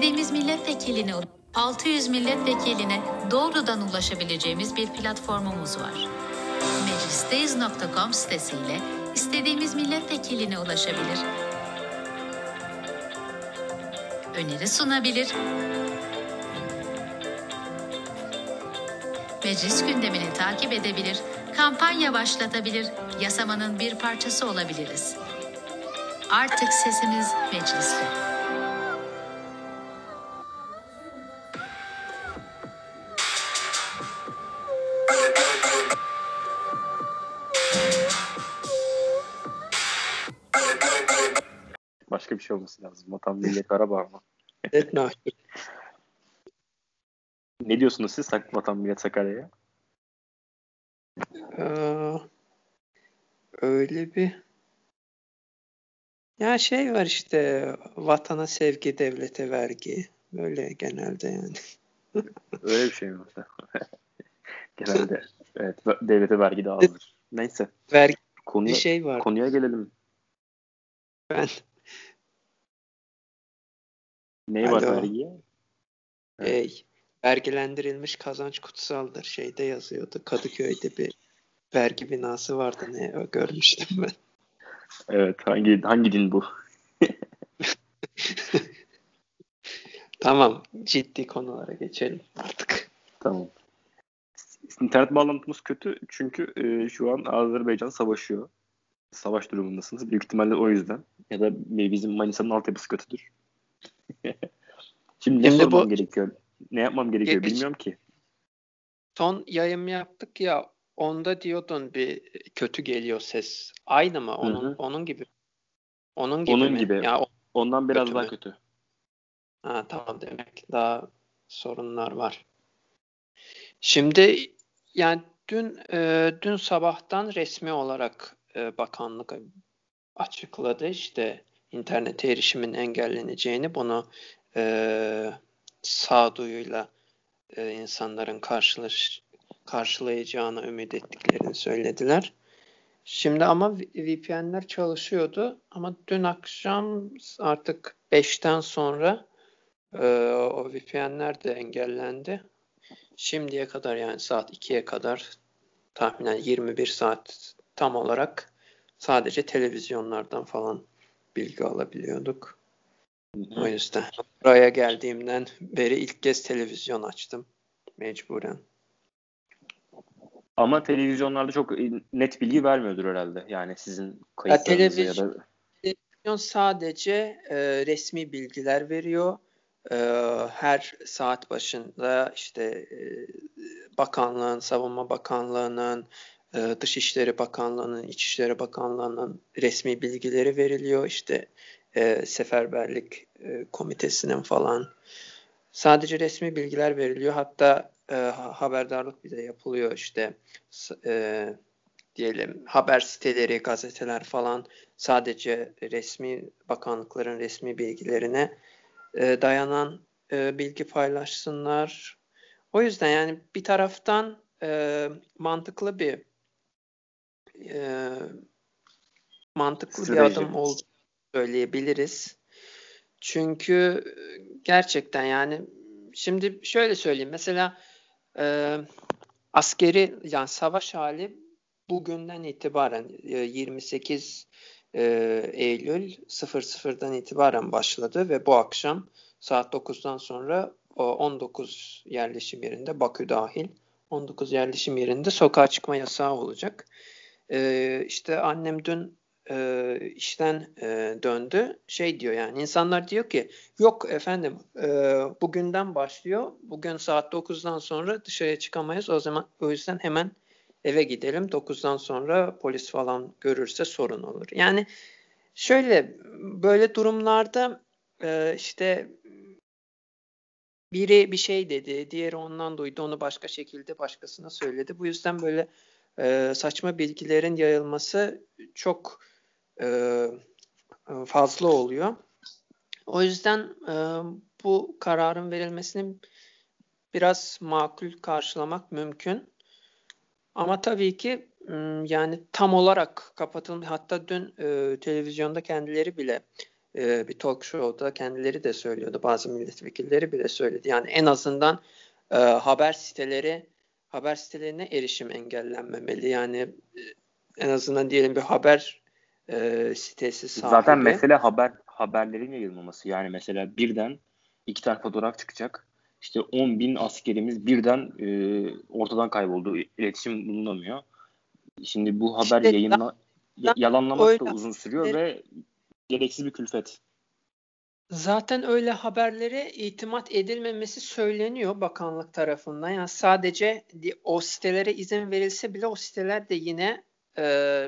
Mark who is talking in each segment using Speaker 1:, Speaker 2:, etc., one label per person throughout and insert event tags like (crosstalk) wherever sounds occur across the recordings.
Speaker 1: İstediğimiz milletvekiline 600 milletvekiline doğrudan ulaşabileceğimiz bir platformumuz var. Meclisteyiz.com sitesiyle istediğimiz milletvekiline ulaşabilir, öneri sunabilir, meclis gündemini takip edebilir, kampanya başlatabilir, yasamanın bir parçası olabiliriz. Artık sesimiz mecliste.
Speaker 2: Olması lazım. Vatan Millet Karabağ mı?
Speaker 3: Etna.
Speaker 2: Ne diyorsunuz siz Sak- Vatan Millet Sakarya'ya?
Speaker 3: Ee, öyle bir ya şey var işte vatana sevgi, devlete vergi. Böyle genelde yani. (laughs)
Speaker 2: Öyle bir şey mi? (laughs) Genelde evet ve- devlete vergi dağılır. Neyse
Speaker 3: Vergi
Speaker 2: konuya,
Speaker 3: bir şey var.
Speaker 2: konuya gelelim.
Speaker 3: Ben
Speaker 2: Ney var vergiye? Evet.
Speaker 3: Ey, vergilendirilmiş kazanç kutsaldır. Şeyde yazıyordu. Kadıköy'de bir vergi binası vardı. Ne görmüştüm ben.
Speaker 2: Evet hangi hangi din bu? (laughs)
Speaker 3: Tamam. Ciddi konulara geçelim artık.
Speaker 2: Tamam. İnternet bağlantımız kötü çünkü e, şu an Azerbaycan savaşıyor. Savaş durumundasınız. Büyük ihtimalle o yüzden. Ya da bizim Manisa'nın altyapısı kötüdür. (laughs) Şimdi ne
Speaker 3: Şimdi
Speaker 2: sormam
Speaker 3: bu-
Speaker 2: gerekiyor? Ne yapmam gerekiyor
Speaker 3: Geç-
Speaker 2: bilmiyorum ki.
Speaker 3: Son yayın yaptık ya onda diyordun bir kötü geliyor ses. Aynı mı? Onun
Speaker 2: hı.
Speaker 3: onun gibi. Onun gibi
Speaker 2: Onun
Speaker 3: mi?
Speaker 2: gibi.
Speaker 3: Ya o-
Speaker 2: Ondan biraz
Speaker 3: Kötü
Speaker 2: daha
Speaker 3: mü?
Speaker 2: kötü.
Speaker 3: ha, tamam demek. Daha sorunlar var. Şimdi yani dün e, dün sabahtan resmi olarak e, bakanlık açıkladı işte internete erişimin engelleneceğini bunu e, sağduyuyla e, insanların karşılaş, karşılayacağını ümit ettiklerini söylediler. Şimdi ama VPN'ler çalışıyordu ama dün akşam artık 5'ten sonra e, o VPN'ler de engellendi. Şimdiye kadar yani saat 2'ye kadar tahminen 21 saat tam olarak sadece televizyonlardan falan bilgi alabiliyorduk. O yüzden buraya geldiğimden beri ilk kez televizyon açtım mecburen.
Speaker 2: Ama televizyonlarda çok net bilgi vermiyordur herhalde. Yani sizin kayıtlarınızı ya,
Speaker 3: televizyon-
Speaker 2: da
Speaker 3: Televizyon sadece e, resmi bilgiler veriyor. E, her saat başında işte e, bakanlığın, savunma bakanlığının, e, Dışişleri Bakanlığı'nın, İçişleri Bakanlığı'nın resmi bilgileri veriliyor. İşte e, seferberlik e, komitesinin falan. Sadece resmi bilgiler veriliyor. Hatta e, ha- haberdarlık bile yapılıyor işte e, diyelim haber siteleri, gazeteler falan sadece resmi bakanlıkların resmi bilgilerine e, dayanan e, bilgi paylaşsınlar. O yüzden yani bir taraftan e, mantıklı bir e, mantıklı bir
Speaker 2: Strateji.
Speaker 3: adım olduğunu söyleyebiliriz. Çünkü gerçekten yani şimdi şöyle söyleyeyim mesela e, askeri yani savaş hali bugünden itibaren e, 28 e, Eylül 00'dan itibaren başladı ve bu akşam saat 9'dan sonra o 19 yerleşim yerinde Bakü dahil 19 yerleşim yerinde sokağa çıkma yasağı olacak. E, işte annem dün e, işten e, döndü. Şey diyor yani insanlar diyor ki yok efendim e, bugünden başlıyor. Bugün saat 9'dan sonra dışarıya çıkamayız. O zaman o yüzden hemen eve gidelim. 9'dan sonra polis falan görürse sorun olur. Yani şöyle böyle durumlarda e, işte biri bir şey dedi, diğeri ondan duydu, onu başka şekilde başkasına söyledi. Bu yüzden böyle e, saçma bilgilerin yayılması çok e, fazla oluyor. O yüzden e, bu kararın verilmesini biraz makul karşılamak mümkün. Ama tabii ki yani tam olarak kapatılmış. Hatta dün e, televizyonda kendileri bile e, bir talk show'da kendileri de söylüyordu. Bazı milletvekilleri bile söyledi. Yani en azından e, haber siteleri haber sitelerine erişim engellenmemeli. Yani e, en azından diyelim bir haber e, sitesi sahibi.
Speaker 2: Zaten mesele haber haberlerin yayılmaması. Yani mesela birden iki tane fotoğraf çıkacak. İşte 10 bin askerimiz birden e, ortadan kayboldu. İletişim bulunamıyor. Şimdi bu haber
Speaker 3: İşte
Speaker 2: yayınla yalanlamak da uzun sürüyor ve gereksiz bir külfet.
Speaker 3: Zaten öyle haberlere itimat edilmemesi söyleniyor bakanlık tarafından. Yani sadece o sitelere izin verilse bile o siteler de yine e,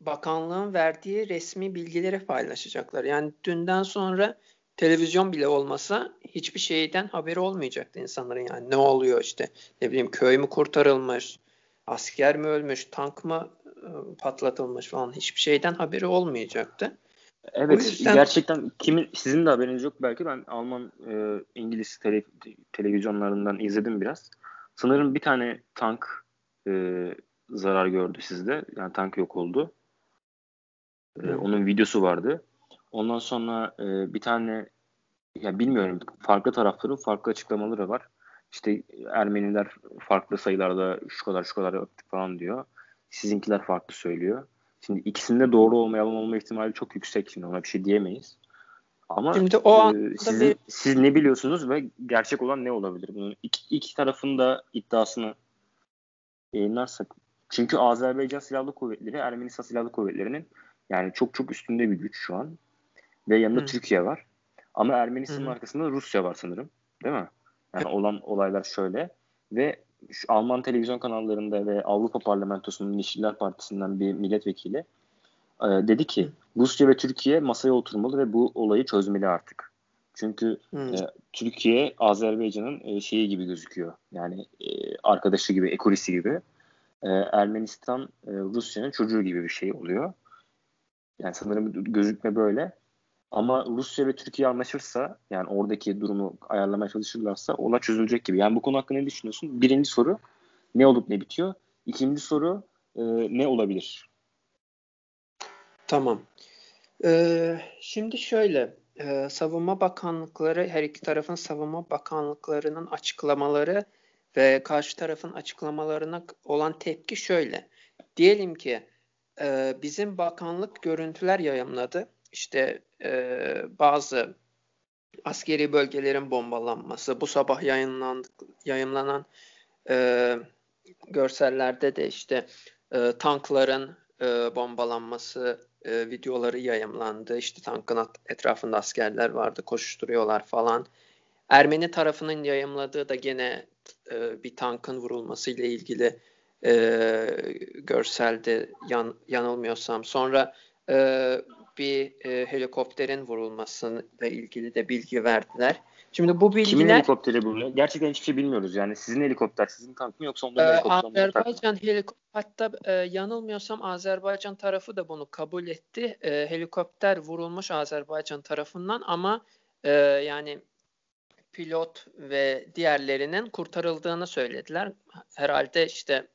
Speaker 3: bakanlığın verdiği resmi bilgileri paylaşacaklar. Yani dünden sonra televizyon bile olmasa hiçbir şeyden haberi olmayacaktı insanların. Yani ne oluyor işte ne bileyim köy mü kurtarılmış, asker mi ölmüş, tank mı e, patlatılmış falan hiçbir şeyden haberi olmayacaktı.
Speaker 2: Evet,
Speaker 3: yüzden-
Speaker 2: gerçekten kimin sizin de haberiniz yok belki ben Alman e, İngiliz tele- televizyonlarından izledim biraz. Sanırım bir tane tank e, zarar gördü sizde. Yani tank yok oldu. E,
Speaker 3: Hı.
Speaker 2: onun videosu vardı. Ondan sonra e, bir tane ya bilmiyorum farklı tarafların farklı açıklamaları var. İşte Ermeniler farklı sayılarda şu kadar şu kadar attık falan diyor. Sizinkiler farklı söylüyor. Şimdi ikisinde doğru olma yalan olma ihtimali çok yüksek şimdi ona bir şey diyemeyiz. Ama
Speaker 3: Şimdi o
Speaker 2: e, sizin,
Speaker 3: bir-
Speaker 2: siz ne biliyorsunuz ve gerçek olan ne olabilir? Bunun iki, iki tarafın da iddiasını yayınlarsak. Çünkü Azerbaycan Silahlı Kuvvetleri Ermenistan Silahlı Kuvvetleri'nin yani çok çok üstünde bir güç şu an. Ve yanında
Speaker 3: Hı.
Speaker 2: Türkiye var. Ama Ermenistan'ın arkasında Rusya var sanırım. Değil mi? Yani olan olaylar şöyle. Ve şu Alman televizyon kanallarında ve Avrupa Parlamentosu'nun Yeşiller Partisi'nden bir milletvekili e, dedi ki Rusya ve Türkiye masaya oturmalı ve bu olayı çözmeli artık. Çünkü
Speaker 3: Hmm.
Speaker 2: e, Türkiye Azerbaycan'ın e, şeyi gibi gözüküyor. Yani e, arkadaşı gibi, ekurisi gibi. E, Ermenistan e, Rusya'nın çocuğu gibi bir şey oluyor. Yani sanırım gözükme böyle. Ama Rusya ve Türkiye anlaşırsa yani oradaki durumu ayarlamaya çalışırlarsa olay çözülecek gibi. Yani bu konu hakkında ne düşünüyorsun? Birinci soru ne olup ne bitiyor? İkinci soru e, ne olabilir?
Speaker 3: Tamam. Ee, şimdi şöyle, e, savunma bakanlıkları, her iki tarafın savunma bakanlıklarının açıklamaları ve karşı tarafın açıklamalarına olan tepki şöyle. Diyelim ki e, bizim bakanlık görüntüler yayımladı. İşte e, bazı askeri bölgelerin bombalanması, bu sabah yayınlanan e, görsellerde de işte e, tankların e, bombalanması e, videoları yayımlandı. İşte tankın etrafında askerler vardı, koşturuyorlar falan. Ermeni tarafının yayımladığı da gene e, bir tankın vurulması ile ilgili e, görselde yan, yanılmıyorsam. Sonra e, bir e, helikopterin vurulmasıyla ilgili de bilgi verdiler. Şimdi bu
Speaker 2: Kimin
Speaker 3: bilgiler
Speaker 2: helikopteri bu? Gerçekten hiçbir şey bilmiyoruz. Yani sizin helikopter, sizin tank mı yoksa onların helikopter mi?
Speaker 3: Azerbaycan helikopter hatta e, yanılmıyorsam Azerbaycan tarafı da bunu kabul etti. E, helikopter vurulmuş Azerbaycan tarafından ama e, yani pilot ve diğerlerinin kurtarıldığını söylediler. Herhalde işte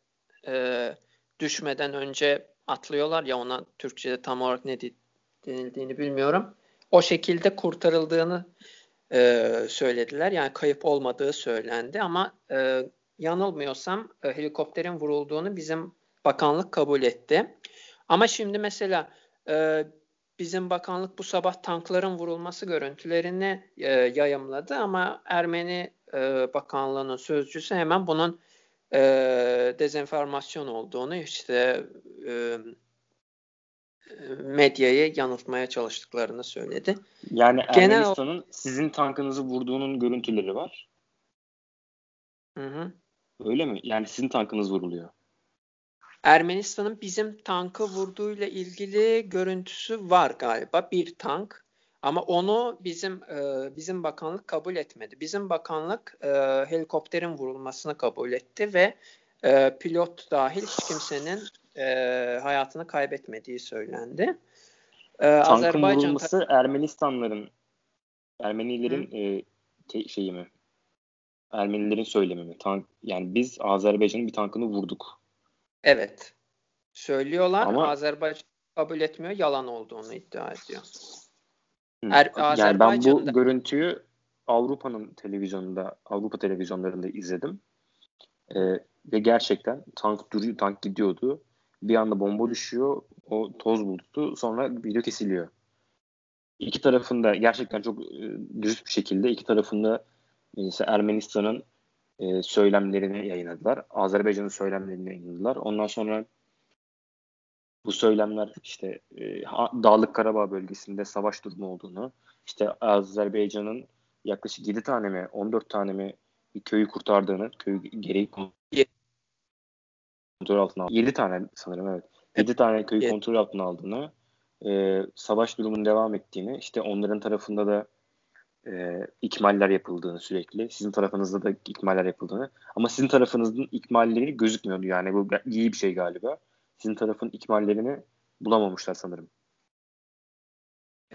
Speaker 3: e, düşmeden önce atlıyorlar ya ona Türkçe'de tam olarak ne denildiğini bilmiyorum. O şekilde kurtarıldığını e, söylediler. Yani kayıp olmadığı söylendi ama e, yanılmıyorsam e, helikopterin vurulduğunu bizim bakanlık kabul etti. Ama şimdi mesela e, bizim bakanlık bu sabah tankların vurulması görüntülerini e, yayımladı ama Ermeni e, bakanlığının sözcüsü hemen bunun e, dezenformasyon olduğunu işte e, medyayı yanıltmaya çalıştıklarını söyledi.
Speaker 2: Yani
Speaker 3: Genel-
Speaker 2: Ermenistan'ın sizin tankınızı vurduğunun görüntüleri var.
Speaker 3: Hı hı.
Speaker 2: Öyle mi? Yani sizin tankınız vuruluyor.
Speaker 3: Ermenistan'ın bizim tankı vurduğuyla ilgili görüntüsü var galiba bir tank ama onu bizim e, bizim bakanlık kabul etmedi. Bizim bakanlık e, helikopterin vurulmasını kabul etti ve e, pilot dahil hiç kimsenin e, hayatını kaybetmediği söylendi. E,
Speaker 2: Tankın
Speaker 3: Azerbaycan
Speaker 2: vurulması Ermenistanların Ermenilerin e, te- şeyi mi? Ermenilerin söylemi mi? Tank, yani biz Azerbaycan'ın bir tankını vurduk.
Speaker 3: evet söylüyorlar
Speaker 2: Ama-
Speaker 3: Azerbaycan kabul etmiyor yalan olduğunu iddia ediyor. Er,
Speaker 2: yani ben bu görüntüyü Avrupa'nın televizyonunda, Avrupa televizyonlarında izledim. Ee, ve gerçekten tank duruyor, tank gidiyordu. Bir anda bomba düşüyor, o toz bulutu, sonra video kesiliyor. İki tarafında gerçekten çok e, dürüst bir şekilde iki tarafında mesela Ermenistan'ın e, söylemlerini yayınladılar. Azerbaycan'ın söylemlerini yayınladılar. Ondan sonra bu söylemler işte e, Dağlık Karabağ bölgesinde savaş durumu olduğunu, işte Azerbaycan'ın yaklaşık 7 tane mi 14 tane mi bir köyü kurtardığını, köyü geri kontrol altına aldığını, 7 tane sanırım evet. 7 tane köyü kontrol altına aldığını, e, savaş durumunun devam ettiğini, işte onların tarafında da e, ikmaller yapıldığını sürekli, sizin tarafınızda da ikmaller yapıldığını ama sizin tarafınızın ikmalleri gözükmüyordu yani bu iyi bir şey galiba. Sizin tarafın ikmallerini bulamamışlar sanırım.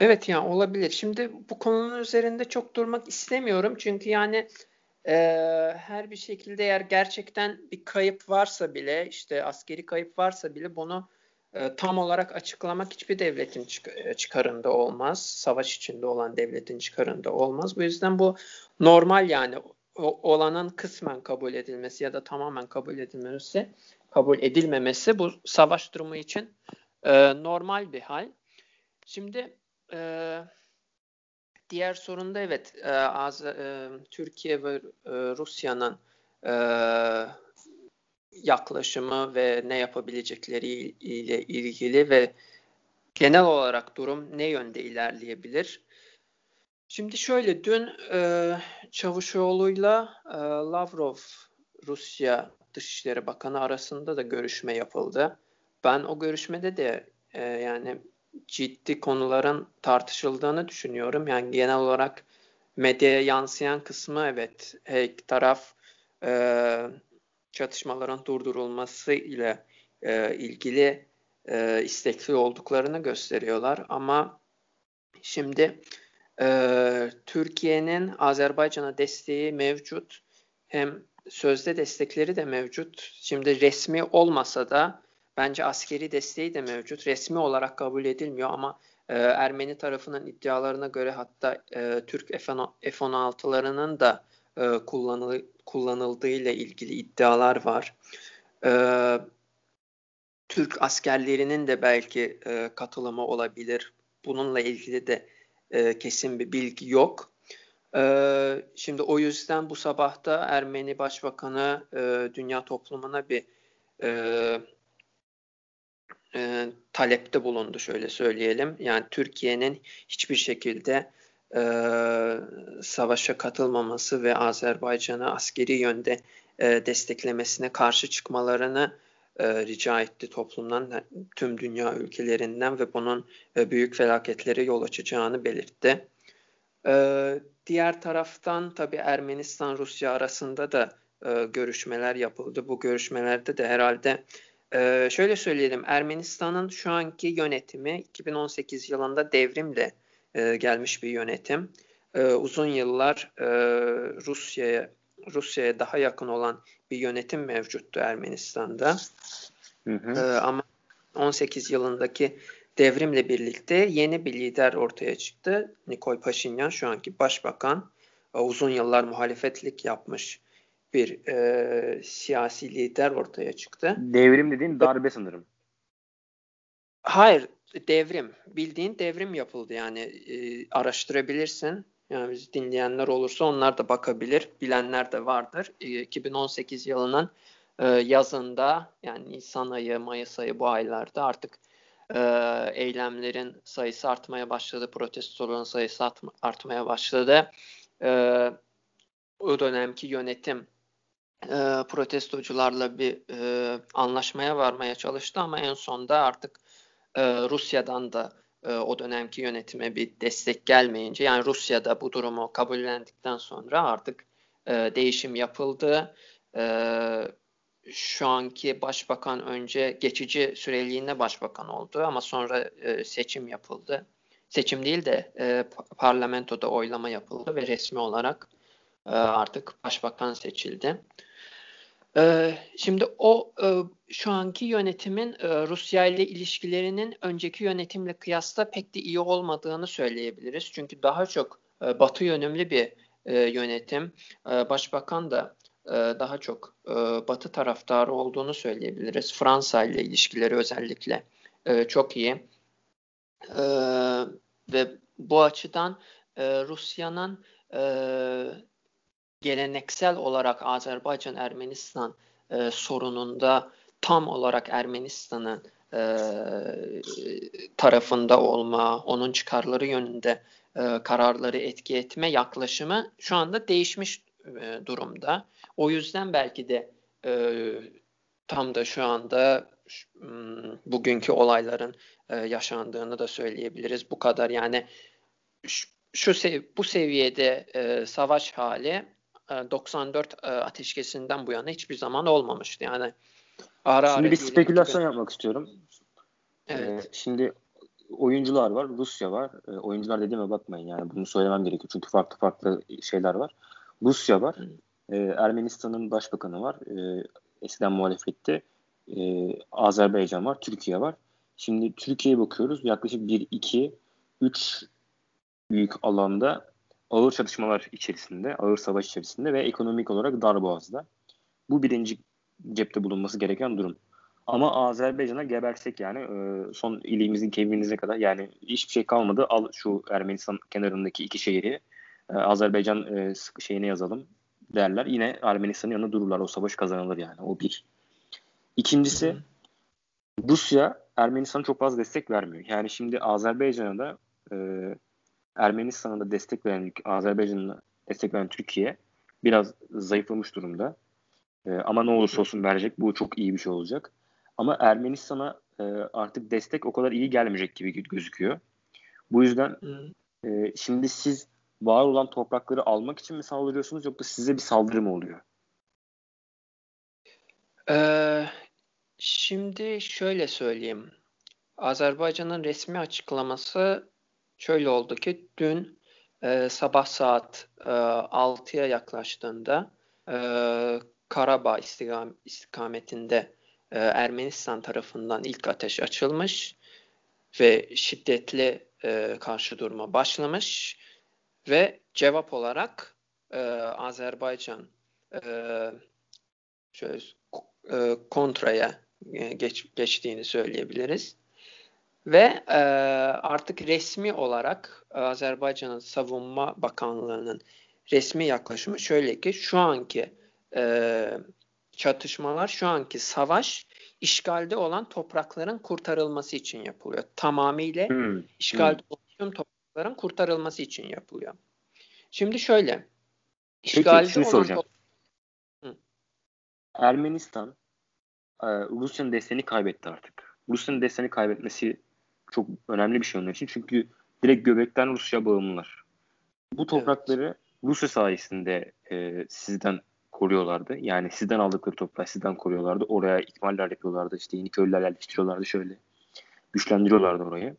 Speaker 3: Evet yani olabilir. Şimdi bu konunun üzerinde çok durmak istemiyorum. Çünkü yani e, her bir şekilde eğer gerçekten bir kayıp varsa bile işte askeri kayıp varsa bile bunu e, tam olarak açıklamak hiçbir devletin çık- çıkarında olmaz. Savaş içinde olan devletin çıkarında olmaz. Bu yüzden bu normal yani o, olanın kısmen kabul edilmesi ya da tamamen kabul edilmesi kabul edilmemesi bu savaş durumu için e, normal bir hal. Şimdi e, diğer sorun da evet e, az, e, Türkiye ve e, Rusya'nın e, yaklaşımı ve ne yapabilecekleri ile ilgili ve genel olarak durum ne yönde ilerleyebilir? Şimdi şöyle dün e, Çavuşoğlu'yla e, Lavrov Rusya Dışişleri Bakanı arasında da görüşme yapıldı. Ben o görüşmede de e, yani ciddi konuların tartışıldığını düşünüyorum. Yani genel olarak medyaya yansıyan kısmı evet her taraf e, çatışmaların durdurulması ile e, ilgili e, istekli olduklarını gösteriyorlar. Ama şimdi e, Türkiye'nin Azerbaycan'a desteği mevcut. Hem sözde destekleri de mevcut. Şimdi resmi olmasa da bence askeri desteği de mevcut. Resmi olarak kabul edilmiyor ama e, Ermeni tarafının iddialarına göre hatta e, Türk F-16'larının da e, kullanıl kullanıldığı ile ilgili iddialar var. E, Türk askerlerinin de belki e, katılımı olabilir. Bununla ilgili de e, kesin bir bilgi yok. E, şimdi o yüzden bu sabahta Ermeni Başbakanı e, dünya toplumuna bir e, e, talepte bulundu şöyle söyleyelim. Yani Türkiye'nin hiçbir şekilde e, savaşa katılmaması ve Azerbaycan'ı askeri yönde e, desteklemesine karşı çıkmalarını e, rica etti toplumdan, tüm dünya ülkelerinden ve bunun e, büyük felaketlere yol açacağını belirtti. E, diğer taraftan tabii Ermenistan-Rusya arasında da e, görüşmeler yapıldı. Bu görüşmelerde de herhalde e, şöyle söyleyelim Ermenistan'ın şu anki yönetimi 2018 yılında devrimle e, gelmiş bir yönetim. E, uzun yıllar e, Rusya'ya Rusya'ya daha yakın olan bir yönetim mevcuttu Ermenistan'da. Hı hı. E, ama 18 yılındaki devrimle birlikte yeni bir lider ortaya çıktı. Nikol Paşinyan şu anki başbakan. E, uzun yıllar muhalefetlik yapmış bir e, siyasi lider ortaya çıktı.
Speaker 2: Devrim dediğin darbe sanırım.
Speaker 3: Hayır, devrim. Bildiğin devrim yapıldı yani. E, araştırabilirsin. Yani biz dinleyenler olursa onlar da bakabilir. Bilenler de vardır. E, 2018 yılının e, yazında yani Nisan ayı, Mayıs ayı bu aylarda artık e, eylemlerin sayısı artmaya başladı. Protestoların sayısı artmaya başladı. E, o dönemki yönetim e, protestocularla bir e, anlaşmaya varmaya çalıştı ama en sonda artık e, Rusya'dan da e, o dönemki yönetime bir destek gelmeyince yani Rusya'da bu durumu kabullendikten sonra artık e, değişim yapıldı. E, şu anki başbakan önce geçici süreliğine başbakan oldu ama sonra e, seçim yapıldı. Seçim değil de e, parlamentoda oylama yapıldı ve resmi olarak e, artık başbakan seçildi. Ee, şimdi o e, şu anki yönetimin e, Rusya ile ilişkilerinin önceki yönetimle kıyasla pek de iyi olmadığını söyleyebiliriz. Çünkü daha çok e, batı yönümlü bir yönetim. Başbakan da daha çok batı taraftarı olduğunu söyleyebiliriz. Fransa ile ilişkileri özellikle çok iyi. Ve bu açıdan Rusya'nın geleneksel olarak Azerbaycan-Ermenistan e, sorununda tam olarak Ermenistan'ın e, tarafında olma, onun çıkarları yönünde e, kararları etki etme yaklaşımı şu anda değişmiş e, durumda. O yüzden belki de e, tam da şu anda bugünkü olayların e, yaşandığını da söyleyebiliriz. Bu kadar yani şu sev bu seviyede e, savaş hali 94 e, e, ateşkesinden bu yana hiçbir zaman olmamıştı. Yani
Speaker 2: ara Şimdi ara bir spekülasyon yapmak istiyorum. Evet. Ee, şimdi oyuncular var, Rusya var. Ee, oyuncular dediğime bakmayın yani bunu söylemem gerekiyor çünkü farklı farklı şeyler var. Rusya var. Ee, Ermenistan'ın başbakanı var. Ee, eskiden muhalefette. Ee, Azerbaycan var, Türkiye var. Şimdi Türkiye'ye bakıyoruz. Yaklaşık 1 2 3 büyük alanda ağır çatışmalar içerisinde, ağır savaş içerisinde ve ekonomik olarak darboğazda. Bu birinci cepte bulunması gereken durum. Ama Azerbaycan'a gebersek yani e, son iliğimizin kemiğimize kadar yani hiçbir şey kalmadı. Al şu Ermenistan kenarındaki iki şehri e, Azerbaycan e, şeyine yazalım derler. Yine Ermenistan'ın yanında dururlar. O savaş kazanılır yani. O bir. İkincisi Rusya Ermenistan'a çok fazla destek vermiyor. Yani şimdi Azerbaycan'a da e, Ermenistan'a da destek veren, Azerbaycan'a destek veren Türkiye biraz zayıflamış durumda. E, ama ne olursa olsun verecek. Bu çok iyi bir şey olacak. Ama Ermenistan'a e, artık destek o kadar iyi gelmeyecek gibi gözüküyor. Bu yüzden e, şimdi siz var olan toprakları almak için mi saldırıyorsunuz yoksa size bir saldırı mı oluyor?
Speaker 3: Ee, şimdi şöyle söyleyeyim. Azerbaycan'ın resmi açıklaması şöyle oldu ki dün e, sabah saat e, 6'ya yaklaştığında e, Karabağ istikam, istikametinde e, Ermenistan tarafından ilk ateş açılmış ve şiddetli e, karşı durma başlamış ve cevap olarak e, Azerbaycan e, şöyle e, kontraya e, geç, geçtiğini söyleyebiliriz. Ve e, artık resmi olarak Azerbaycan'ın Savunma Bakanlığı'nın resmi yaklaşımı şöyle ki şu anki e, çatışmalar, şu anki savaş işgalde olan toprakların kurtarılması için yapılıyor. Tamamıyla hmm. işgalde hmm. olan toprakların kurtarılması için yapılıyor. Şimdi şöyle.
Speaker 2: İşgalde Peki, şunu olan soracağım. Ermenistan e, Rusya'nın desteğini kaybetti artık. Rusya'nın desteğini kaybetmesi çok önemli bir şey onlar için. Çünkü direkt göbekten Rusya bağımlılar. Bu toprakları evet. Rusya sayesinde e, sizden koruyorlardı. Yani sizden aldıkları toprağı sizden koruyorlardı. Oraya ikmaller yapıyorlardı. İşte yeni köylüler yerleştiriyorlardı şöyle. Güçlendiriyorlardı orayı.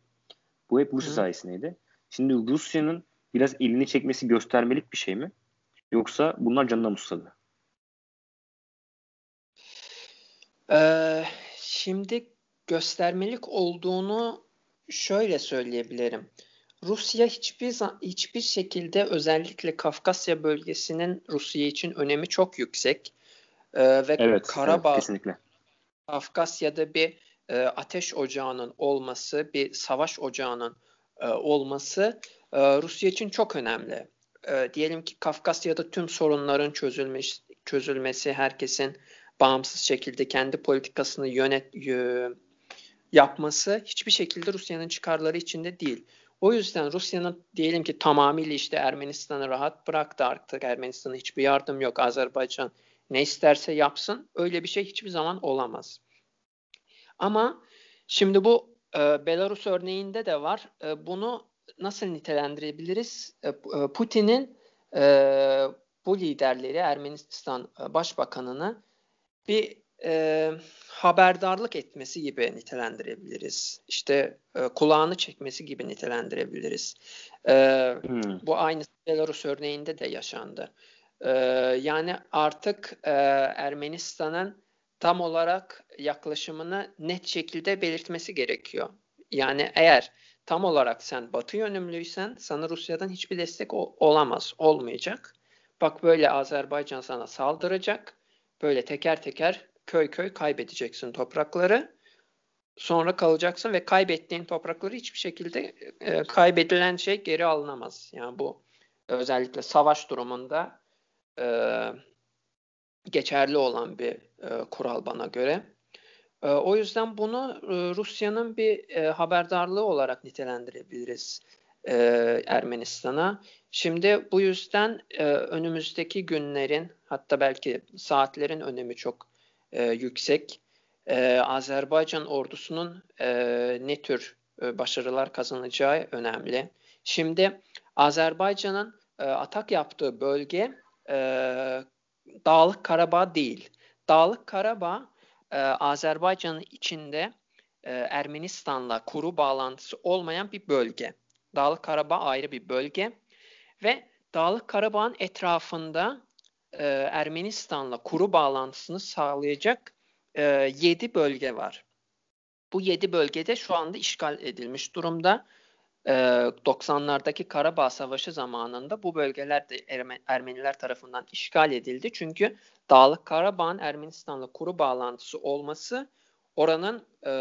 Speaker 2: Bu hep Rusya Hı. sayesindeydi. Şimdi Rusya'nın biraz elini çekmesi göstermelik bir şey mi? Yoksa bunlar canına musladı?
Speaker 3: Ee, şimdi göstermelik olduğunu şöyle söyleyebilirim. Rusya hiçbir hiçbir şekilde özellikle Kafkasya bölgesinin Rusya için önemi çok yüksek. Ee, ve evet, Karabağ evet, kesinlikle. Kafkasya'da bir e, ateş ocağının olması, bir savaş ocağının e, olması e, Rusya için çok önemli. E, diyelim ki Kafkasya'da tüm sorunların çözülmüş çözülmesi, herkesin bağımsız şekilde kendi politikasını yönet yapması hiçbir şekilde Rusya'nın çıkarları içinde değil. O yüzden Rusya'nın diyelim ki tamamıyla işte Ermenistan'ı rahat bıraktı artık Ermenistan'a hiçbir yardım yok Azerbaycan ne isterse yapsın öyle bir şey hiçbir zaman olamaz. Ama şimdi bu e, Belarus örneğinde de var. E, bunu nasıl nitelendirebiliriz? E, e Putin'in e, bu liderleri Ermenistan e, Başbakanını bir e, haberdarlık etmesi gibi nitelendirebiliriz. İşte e, kulağını çekmesi gibi nitelendirebiliriz. E, hmm. Bu aynı Belarus örneğinde de yaşandı. Ee, yani artık e, Ermenistan'ın tam olarak yaklaşımını net şekilde belirtmesi gerekiyor. Yani eğer tam olarak sen Batı yönümlüysen sana Rusya'dan hiçbir destek olamaz, olmayacak. Bak böyle Azerbaycan sana saldıracak. Böyle teker teker köy köy kaybedeceksin toprakları. Sonra kalacaksın ve kaybettiğin toprakları hiçbir şekilde e, kaybedilen şey geri alınamaz. Yani bu özellikle savaş durumunda e, geçerli olan bir e, kural bana göre. E, o yüzden bunu e, Rusya'nın bir e, haberdarlığı olarak nitelendirebiliriz e, Ermenistan'a. Şimdi bu yüzden e, önümüzdeki günlerin hatta belki saatlerin önemi çok e, yüksek. E, Azerbaycan ordusunun e, ne tür e, başarılar kazanacağı önemli. Şimdi Azerbaycan'ın e, atak yaptığı bölge e, Dağlık Karabağ değil. Dağlık Karabağ e, Azerbaycan'ın içinde e, Ermenistan'la kuru bağlantısı olmayan bir bölge. Dağlık Karabağ ayrı bir bölge ve Dağlık Karabağ'ın etrafında e, Ermenistan'la kuru bağlantısını sağlayacak e, 7 bölge var. Bu 7 bölgede şu anda işgal edilmiş durumda. 90'lardaki Karabağ Savaşı zamanında bu bölgeler de Ermeniler tarafından işgal edildi. Çünkü Dağlık Karabağ'ın Ermenistan'la kuru bağlantısı olması oranın e,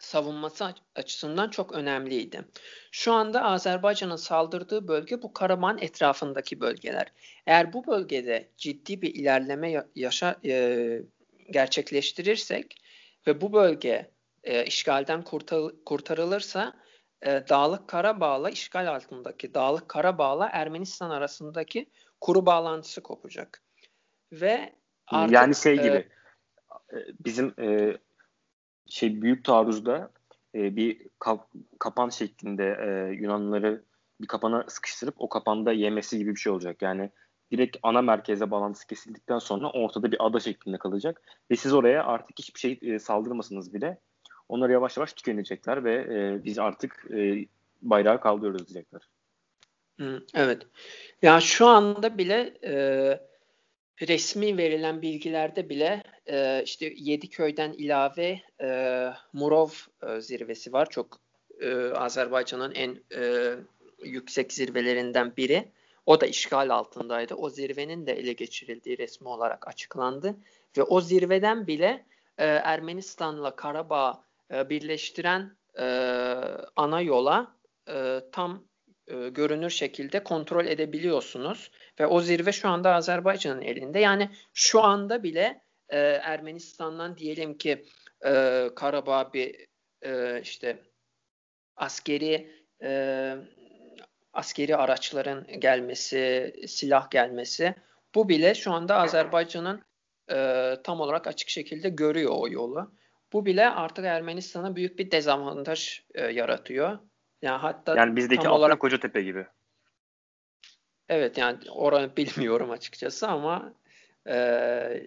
Speaker 3: savunması açısından çok önemliydi. Şu anda Azerbaycan'ın saldırdığı bölge bu Karabağ'ın etrafındaki bölgeler. Eğer bu bölgede ciddi bir ilerleme yaşa, e, gerçekleştirirsek ve bu bölge e, işgalden kurtar, kurtarılırsa e, Dağlık Karabağ'la işgal altındaki Dağlık Karabağ'la Ermenistan arasındaki kuru bağlantısı kopacak. Ve artık,
Speaker 2: yani şey gibi e, bizim e, şey büyük taarruzda e, bir kap, kapan şeklinde e, Yunanlıları bir kapana sıkıştırıp o kapanda yemesi gibi bir şey olacak. Yani direkt ana merkeze bağlantısı kesildikten sonra ortada bir ada şeklinde kalacak ve siz oraya artık hiçbir şey e, saldırmasınız bile onlar yavaş yavaş tükenecekler ve e, biz artık e, bayrağı kaldırıyoruz diyecekler.
Speaker 3: Evet. Ya şu anda bile e, resmi verilen bilgilerde bile e, işte köyden ilave e, Murov e, zirvesi var. Çok e, Azerbaycan'ın en e, yüksek zirvelerinden biri. O da işgal altındaydı. O zirvenin de ele geçirildiği resmi olarak açıklandı. Ve o zirveden bile e, Ermenistan'la Karabağ e, birleştiren e, ana yola e, tam e, görünür şekilde kontrol edebiliyorsunuz. Ve o zirve şu anda Azerbaycan'ın elinde. Yani şu anda bile e, Ermenistan'dan diyelim ki e, Karabağ bir e, işte askeri e, askeri araçların gelmesi, silah gelmesi bu bile şu anda Azerbaycan'ın e, tam olarak açık şekilde görüyor o yolu. Bu bile artık Ermenistan'a büyük bir dezavantaj e, yaratıyor.
Speaker 2: Yani hatta yani bizdeki tam olarak Kocatepe gibi.
Speaker 3: Evet yani oranı (laughs) bilmiyorum açıkçası ama e,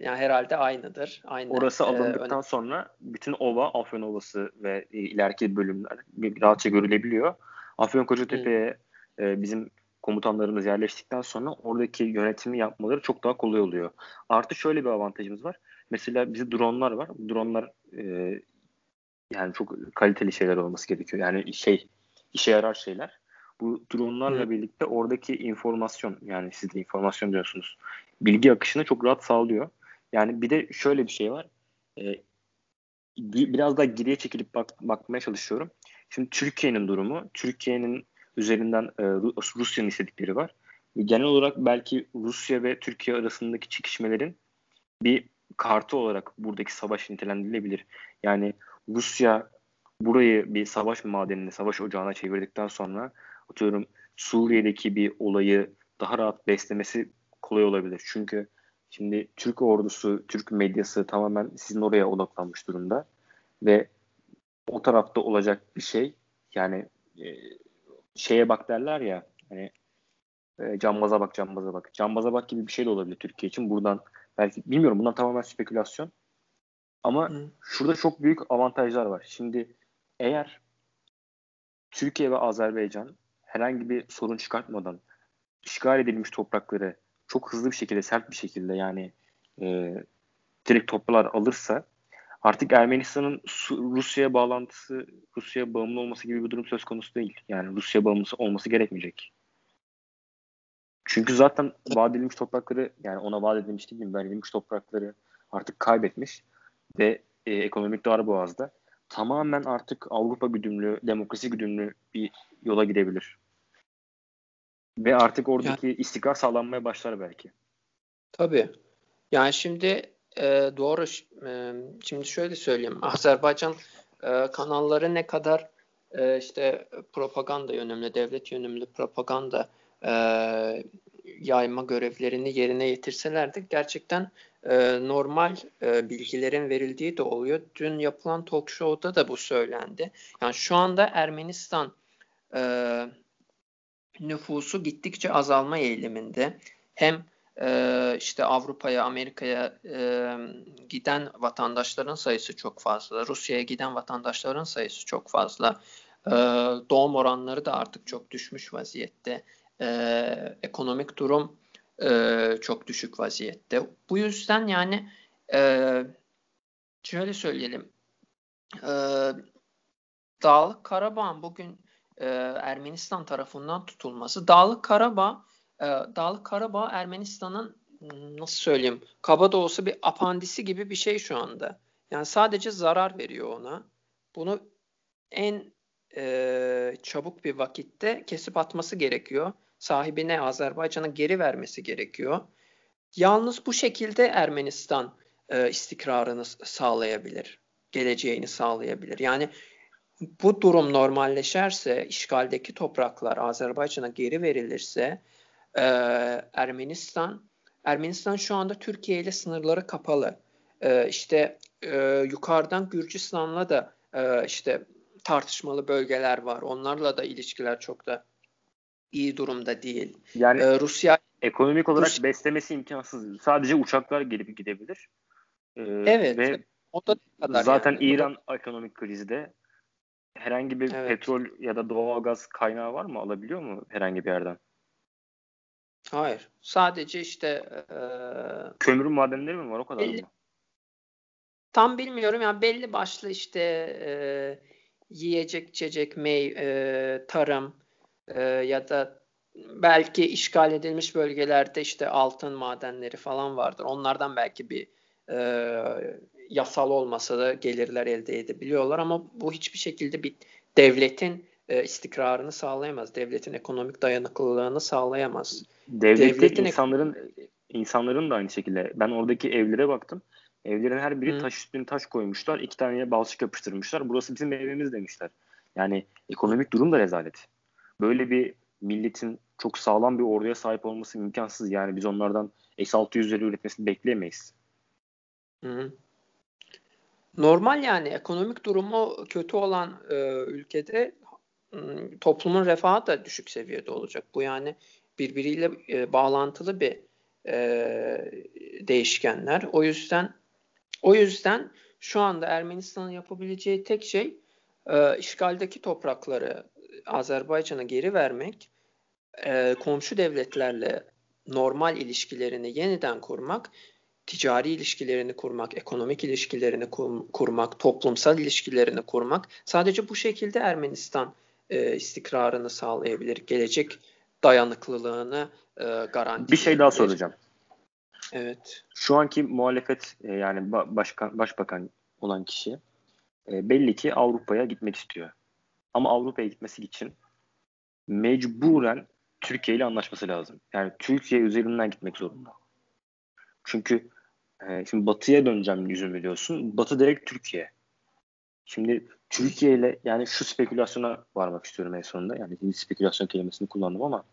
Speaker 3: yani herhalde aynıdır. Aynı,
Speaker 2: Orası e, alındıktan e, sonra bütün ova, Afyon Ovası ve e, ileriki bölümler rahatça görülebiliyor. Afyon Kocatepe'ye e, bizim komutanlarımız yerleştikten sonra oradaki yönetimi yapmaları çok daha kolay oluyor. Artı şöyle bir avantajımız var. Mesela bizde dronlar var. Dronlar e, yani çok kaliteli şeyler olması gerekiyor. Yani şey işe yarar şeyler. Bu dronlarla birlikte oradaki informasyon yani siz de informasyon diyorsunuz. Bilgi akışını çok rahat sağlıyor. Yani bir de şöyle bir şey var. E, biraz daha geriye çekilip bak, bakmaya çalışıyorum. Şimdi Türkiye'nin durumu, Türkiye'nin üzerinden e, Rusya'nın istedikleri var. Genel olarak belki Rusya ve Türkiye arasındaki çekişmelerin bir kartı olarak buradaki savaş nitelendirilebilir. Yani Rusya burayı bir savaş madenine, savaş ocağına çevirdikten sonra atıyorum Suriye'deki bir olayı daha rahat beslemesi kolay olabilir. Çünkü şimdi Türk ordusu, Türk medyası tamamen sizin oraya odaklanmış durumda ve o tarafta olacak bir şey yani e, şeye bak derler ya hani e, cambaza bak cambaza bak. Cambaza bak gibi bir şey de olabilir Türkiye için. Buradan belki bilmiyorum bundan tamamen spekülasyon. Ama Hı. şurada çok büyük avantajlar var. Şimdi eğer Türkiye ve Azerbaycan herhangi bir sorun çıkartmadan işgal edilmiş toprakları çok hızlı bir şekilde, sert bir şekilde yani e, direkt toplar alırsa artık Ermenistan'ın Rusya'ya bağlantısı, Rusya'ya bağımlı olması gibi bir durum söz konusu değil. Yani Rusya bağımlısı olması gerekmeyecek. Çünkü zaten vaat edilmiş toprakları yani ona vaat edilmiş değil mi? Verilmiş toprakları artık kaybetmiş ve e, ekonomik darboğazda tamamen artık Avrupa güdümlü, demokrasi güdümlü bir yola gidebilir. Ve artık oradaki yani, istikrar sağlanmaya başlar belki.
Speaker 3: Tabii. Yani şimdi e, doğru. E, şimdi şöyle söyleyeyim. Azerbaycan e, kanalları ne kadar e, işte propaganda yönümlü, devlet yönümlü propaganda e, yayma görevlerini yerine getirseler de gerçekten e, normal e, bilgilerin verildiği de oluyor. Dün yapılan talk show'da da bu söylendi. Yani şu anda Ermenistan e, nüfusu gittikçe azalma eğiliminde. Hem e, işte Avrupa'ya, Amerika'ya giden vatandaşların sayısı çok fazla. Rusya'ya giden vatandaşların sayısı çok fazla. Doğum oranları da artık çok düşmüş vaziyette. E, ekonomik durum e, çok düşük vaziyette. Bu yüzden yani e, şöyle söyleyelim. E, Dağlık Karabağ'ın bugün e, Ermenistan tarafından tutulması. Dağlık Karabağ e, Dağlık Karabağ Ermenistan'ın hmm, nasıl söyleyeyim kaba da olsa bir apandisi gibi bir şey şu anda. Yani sadece zarar veriyor ona. Bunu en e, çabuk bir vakitte kesip atması gerekiyor sahibine Azerbaycan'a geri vermesi gerekiyor. Yalnız bu şekilde Ermenistan e, istikrarını sağlayabilir, geleceğini sağlayabilir. Yani bu durum normalleşerse, işgaldeki topraklar Azerbaycan'a geri verilirse, e, Ermenistan, Ermenistan şu anda Türkiye ile sınırları kapalı. E, işte e, yukarıdan Gürcistan'la da e, işte tartışmalı bölgeler var. Onlarla da ilişkiler çok da iyi durumda değil.
Speaker 2: Yani ee, Rusya ekonomik olarak Rusya, beslemesi imkansız. Sadece uçaklar gelip gidebilir.
Speaker 3: Ee, evet. Ve
Speaker 2: o da kadar zaten yani. İran ekonomik krizde herhangi bir evet. petrol ya da doğalgaz kaynağı var mı? Alabiliyor mu herhangi bir yerden?
Speaker 3: Hayır. Sadece işte e,
Speaker 2: kömür madenleri mi var o kadar belli, mı?
Speaker 3: Tam bilmiyorum yani belli başlı işte e, yiyecek, içecek, mey, e, tarım, e, ya da belki işgal edilmiş bölgelerde işte altın madenleri falan vardır. Onlardan belki bir e, yasal olmasa da gelirler elde edebiliyorlar ama bu hiçbir şekilde bir devletin e, istikrarını sağlayamaz. Devletin ekonomik dayanıklılığını sağlayamaz.
Speaker 2: Devletin, devletin insanların insanların da aynı şekilde. Ben oradaki evlere baktım. Evlerin her biri Hı. taş üstüne taş koymuşlar. iki tane balçık yapıştırmışlar. Burası bizim evimiz demişler. Yani ekonomik durum da rezalet böyle bir milletin çok sağlam bir orduya sahip olması imkansız. Yani biz onlardan S-600'leri üretmesini bekleyemeyiz.
Speaker 3: Hı Normal yani ekonomik durumu kötü olan e, ülkede toplumun refahı da düşük seviyede olacak. Bu yani birbiriyle e, bağlantılı bir e, değişkenler. O yüzden o yüzden şu anda Ermenistan'ın yapabileceği tek şey e, işgaldeki toprakları Azerbaycan'a geri vermek, e, komşu devletlerle normal ilişkilerini yeniden kurmak, ticari ilişkilerini kurmak, ekonomik ilişkilerini kur, kurmak, toplumsal ilişkilerini kurmak. Sadece bu şekilde Ermenistan e, istikrarını sağlayabilir, gelecek dayanıklılığını e, garanti.
Speaker 2: Bir şey daha soracağım.
Speaker 3: Evet.
Speaker 2: Şu anki muhalefet e, yani başkan başbakan olan kişi e, belli ki Avrupa'ya gitmek istiyor. Ama Avrupa'ya gitmesi için mecburen Türkiye ile anlaşması lazım. Yani Türkiye üzerinden gitmek zorunda. Çünkü e, şimdi Batı'ya döneceğim yüzümü diyorsun. Batı direkt Türkiye. Şimdi Türkiye ile yani şu spekülasyona varmak istiyorum en sonunda. Yani şimdi spekülasyon kelimesini kullandım ama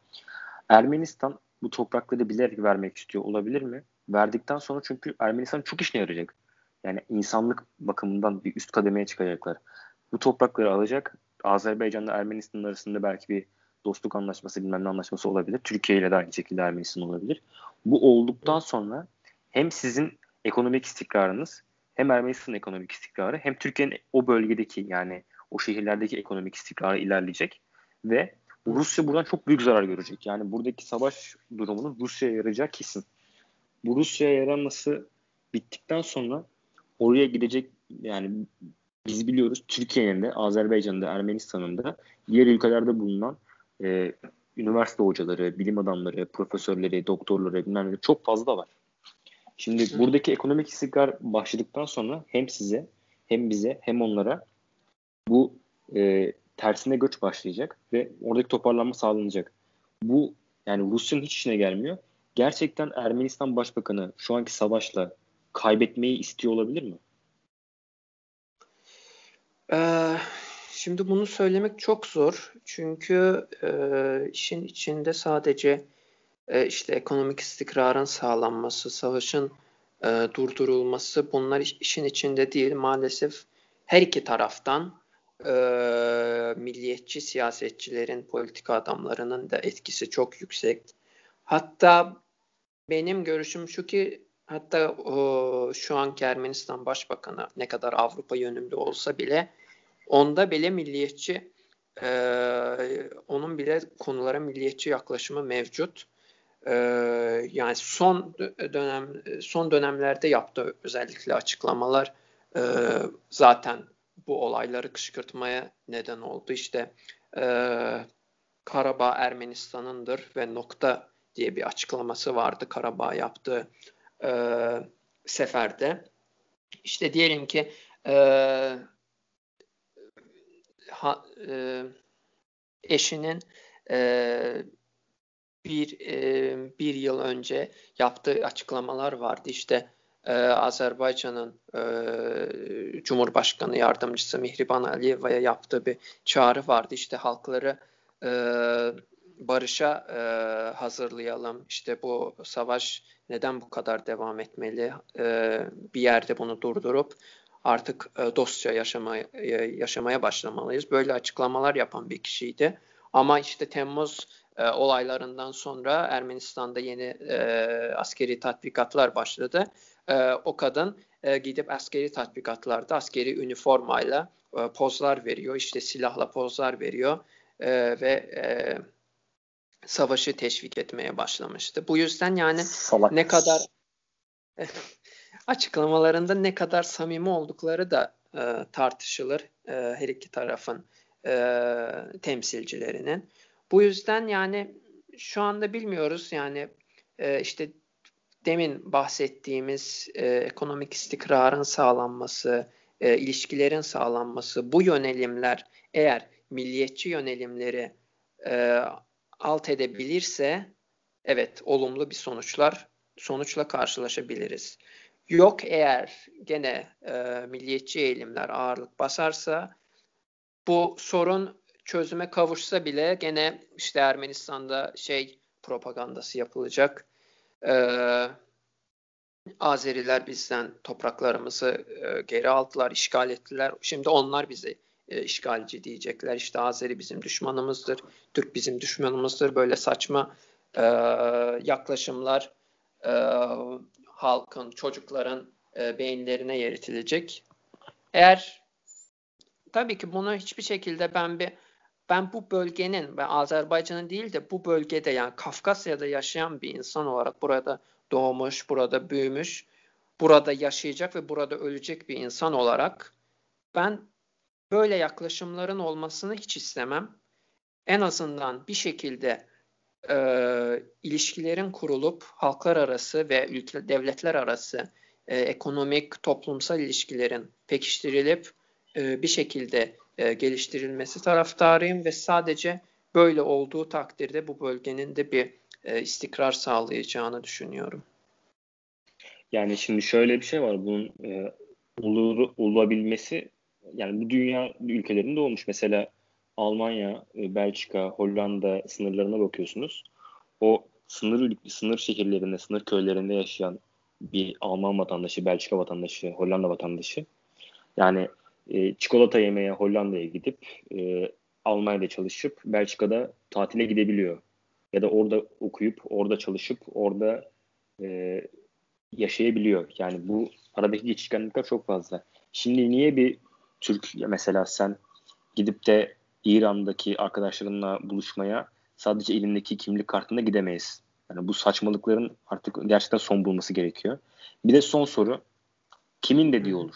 Speaker 2: Ermenistan bu toprakları bilerek vermek istiyor olabilir mi? Verdikten sonra çünkü Ermenistan çok işine yarayacak. Yani insanlık bakımından bir üst kademeye çıkacaklar. Bu toprakları alacak Azerbaycan'la Ermenistan arasında belki bir dostluk anlaşması bilmem ne anlaşması olabilir. Türkiye ile de aynı şekilde Ermenistan olabilir. Bu olduktan sonra hem sizin ekonomik istikrarınız hem Ermenistan'ın ekonomik istikrarı hem Türkiye'nin o bölgedeki yani o şehirlerdeki ekonomik istikrarı ilerleyecek ve Rusya buradan çok büyük zarar görecek. Yani buradaki savaş durumunun Rusya'ya yarayacağı kesin. Bu Rusya'ya yaranması bittikten sonra oraya gidecek yani biz biliyoruz Türkiye'nin de Azerbaycan'da Ermenistan'ın da diğer ülkelerde bulunan e, üniversite hocaları, bilim adamları, profesörleri, doktorları bilmem ne çok fazla var. Şimdi Hı. buradaki ekonomik istikrar başladıktan sonra hem size hem bize hem onlara bu e, tersine göç başlayacak ve oradaki toparlanma sağlanacak. Bu yani Rusya'nın hiç işine gelmiyor. Gerçekten Ermenistan Başbakanı şu anki savaşla kaybetmeyi istiyor olabilir mi?
Speaker 3: Ee, şimdi bunu söylemek çok zor. Çünkü e, işin içinde sadece e, işte ekonomik istikrarın sağlanması, savaşın e, durdurulması bunlar işin içinde değil. Maalesef her iki taraftan e, milliyetçi siyasetçilerin, politika adamlarının da etkisi çok yüksek. Hatta benim görüşüm şu ki hatta o, şu anki Ermenistan Başbakanı ne kadar Avrupa yönümlü olsa bile onda bile milliyetçi e, onun bile konulara milliyetçi yaklaşımı mevcut. E, yani son dönem son dönemlerde yaptığı özellikle açıklamalar e, zaten bu olayları kışkırtmaya neden oldu. İşte e, Karabağ Ermenistan'ındır ve nokta diye bir açıklaması vardı Karabağ yaptığı e, seferde. İşte diyelim ki e, ha, e, eşinin e, bir e, bir yıl önce yaptığı açıklamalar vardı. İşte e, Azerbaycan'ın e, Cumhurbaşkanı Yardımcısı Mihriban Aliyeva'ya yaptığı bir çağrı vardı. İşte halkları e, barışa e, hazırlayalım. İşte bu savaş neden bu kadar devam etmeli? E, bir yerde bunu durdurup artık e, dostça yaşamaya, yaşamaya başlamalıyız. Böyle açıklamalar yapan bir kişiydi. Ama işte Temmuz e, olaylarından sonra Ermenistan'da yeni e, askeri tatbikatlar başladı. E, o kadın e, gidip askeri tatbikatlarda askeri üniformayla e, pozlar veriyor. İşte silahla pozlar veriyor e, ve e, savaşı teşvik etmeye başlamıştı. Bu yüzden yani Salak. ne kadar (laughs) açıklamalarında ne kadar samimi oldukları da e, tartışılır e, her iki tarafın e, temsilcilerinin. Bu yüzden yani şu anda bilmiyoruz yani e, işte demin bahsettiğimiz e, ekonomik istikrarın sağlanması, e, ilişkilerin sağlanması, bu yönelimler eğer milliyetçi yönelimleri e, alt edebilirse evet olumlu bir sonuçlar sonuçla karşılaşabiliriz. Yok eğer gene e, milliyetçi eğilimler ağırlık basarsa bu sorun çözüme kavuşsa bile gene işte Ermenistan'da şey propagandası yapılacak. Ee, Azeriler bizden topraklarımızı e, geri aldılar, işgal ettiler. Şimdi onlar bizi e, işgalci diyecekler. İşte Azeri bizim düşmanımızdır, Türk bizim düşmanımızdır. Böyle saçma e, yaklaşımlar e, halkın, çocukların e, beyinlerine yeritilecek. Eğer tabii ki bunu hiçbir şekilde ben bir ben bu bölgenin ve Azerbaycan'ın değil de bu bölgede yani Kafkasya'da yaşayan bir insan olarak burada doğmuş, burada büyümüş, burada yaşayacak ve burada ölecek bir insan olarak ben böyle yaklaşımların olmasını hiç istemem. En azından bir şekilde e, ilişkilerin kurulup halklar arası ve ülke, devletler arası e, ekonomik, toplumsal ilişkilerin pekiştirilip e, bir şekilde e, geliştirilmesi taraftarıyım ve sadece böyle olduğu takdirde bu bölgenin de bir e, istikrar sağlayacağını düşünüyorum.
Speaker 2: Yani şimdi şöyle bir şey var bunun e, olur, olabilmesi yani bu dünya ülkelerinde olmuş. Mesela Almanya, e, Belçika, Hollanda sınırlarına bakıyorsunuz. O sınır sınır şehirlerinde, sınır köylerinde yaşayan bir Alman vatandaşı, Belçika vatandaşı, Hollanda vatandaşı yani e, çikolata yemeye Hollanda'ya gidip e, Almanya'da çalışıp Belçika'da tatile gidebiliyor. Ya da orada okuyup, orada çalışıp, orada e, yaşayabiliyor. Yani bu aradaki geçişkenlikler çok fazla. Şimdi niye bir Türk mesela sen gidip de İran'daki arkadaşlarımla buluşmaya sadece elindeki kimlik kartında gidemeyiz. Yani bu saçmalıkların artık gerçekten son bulması gerekiyor. Bir de son soru. Kimin dediği olur?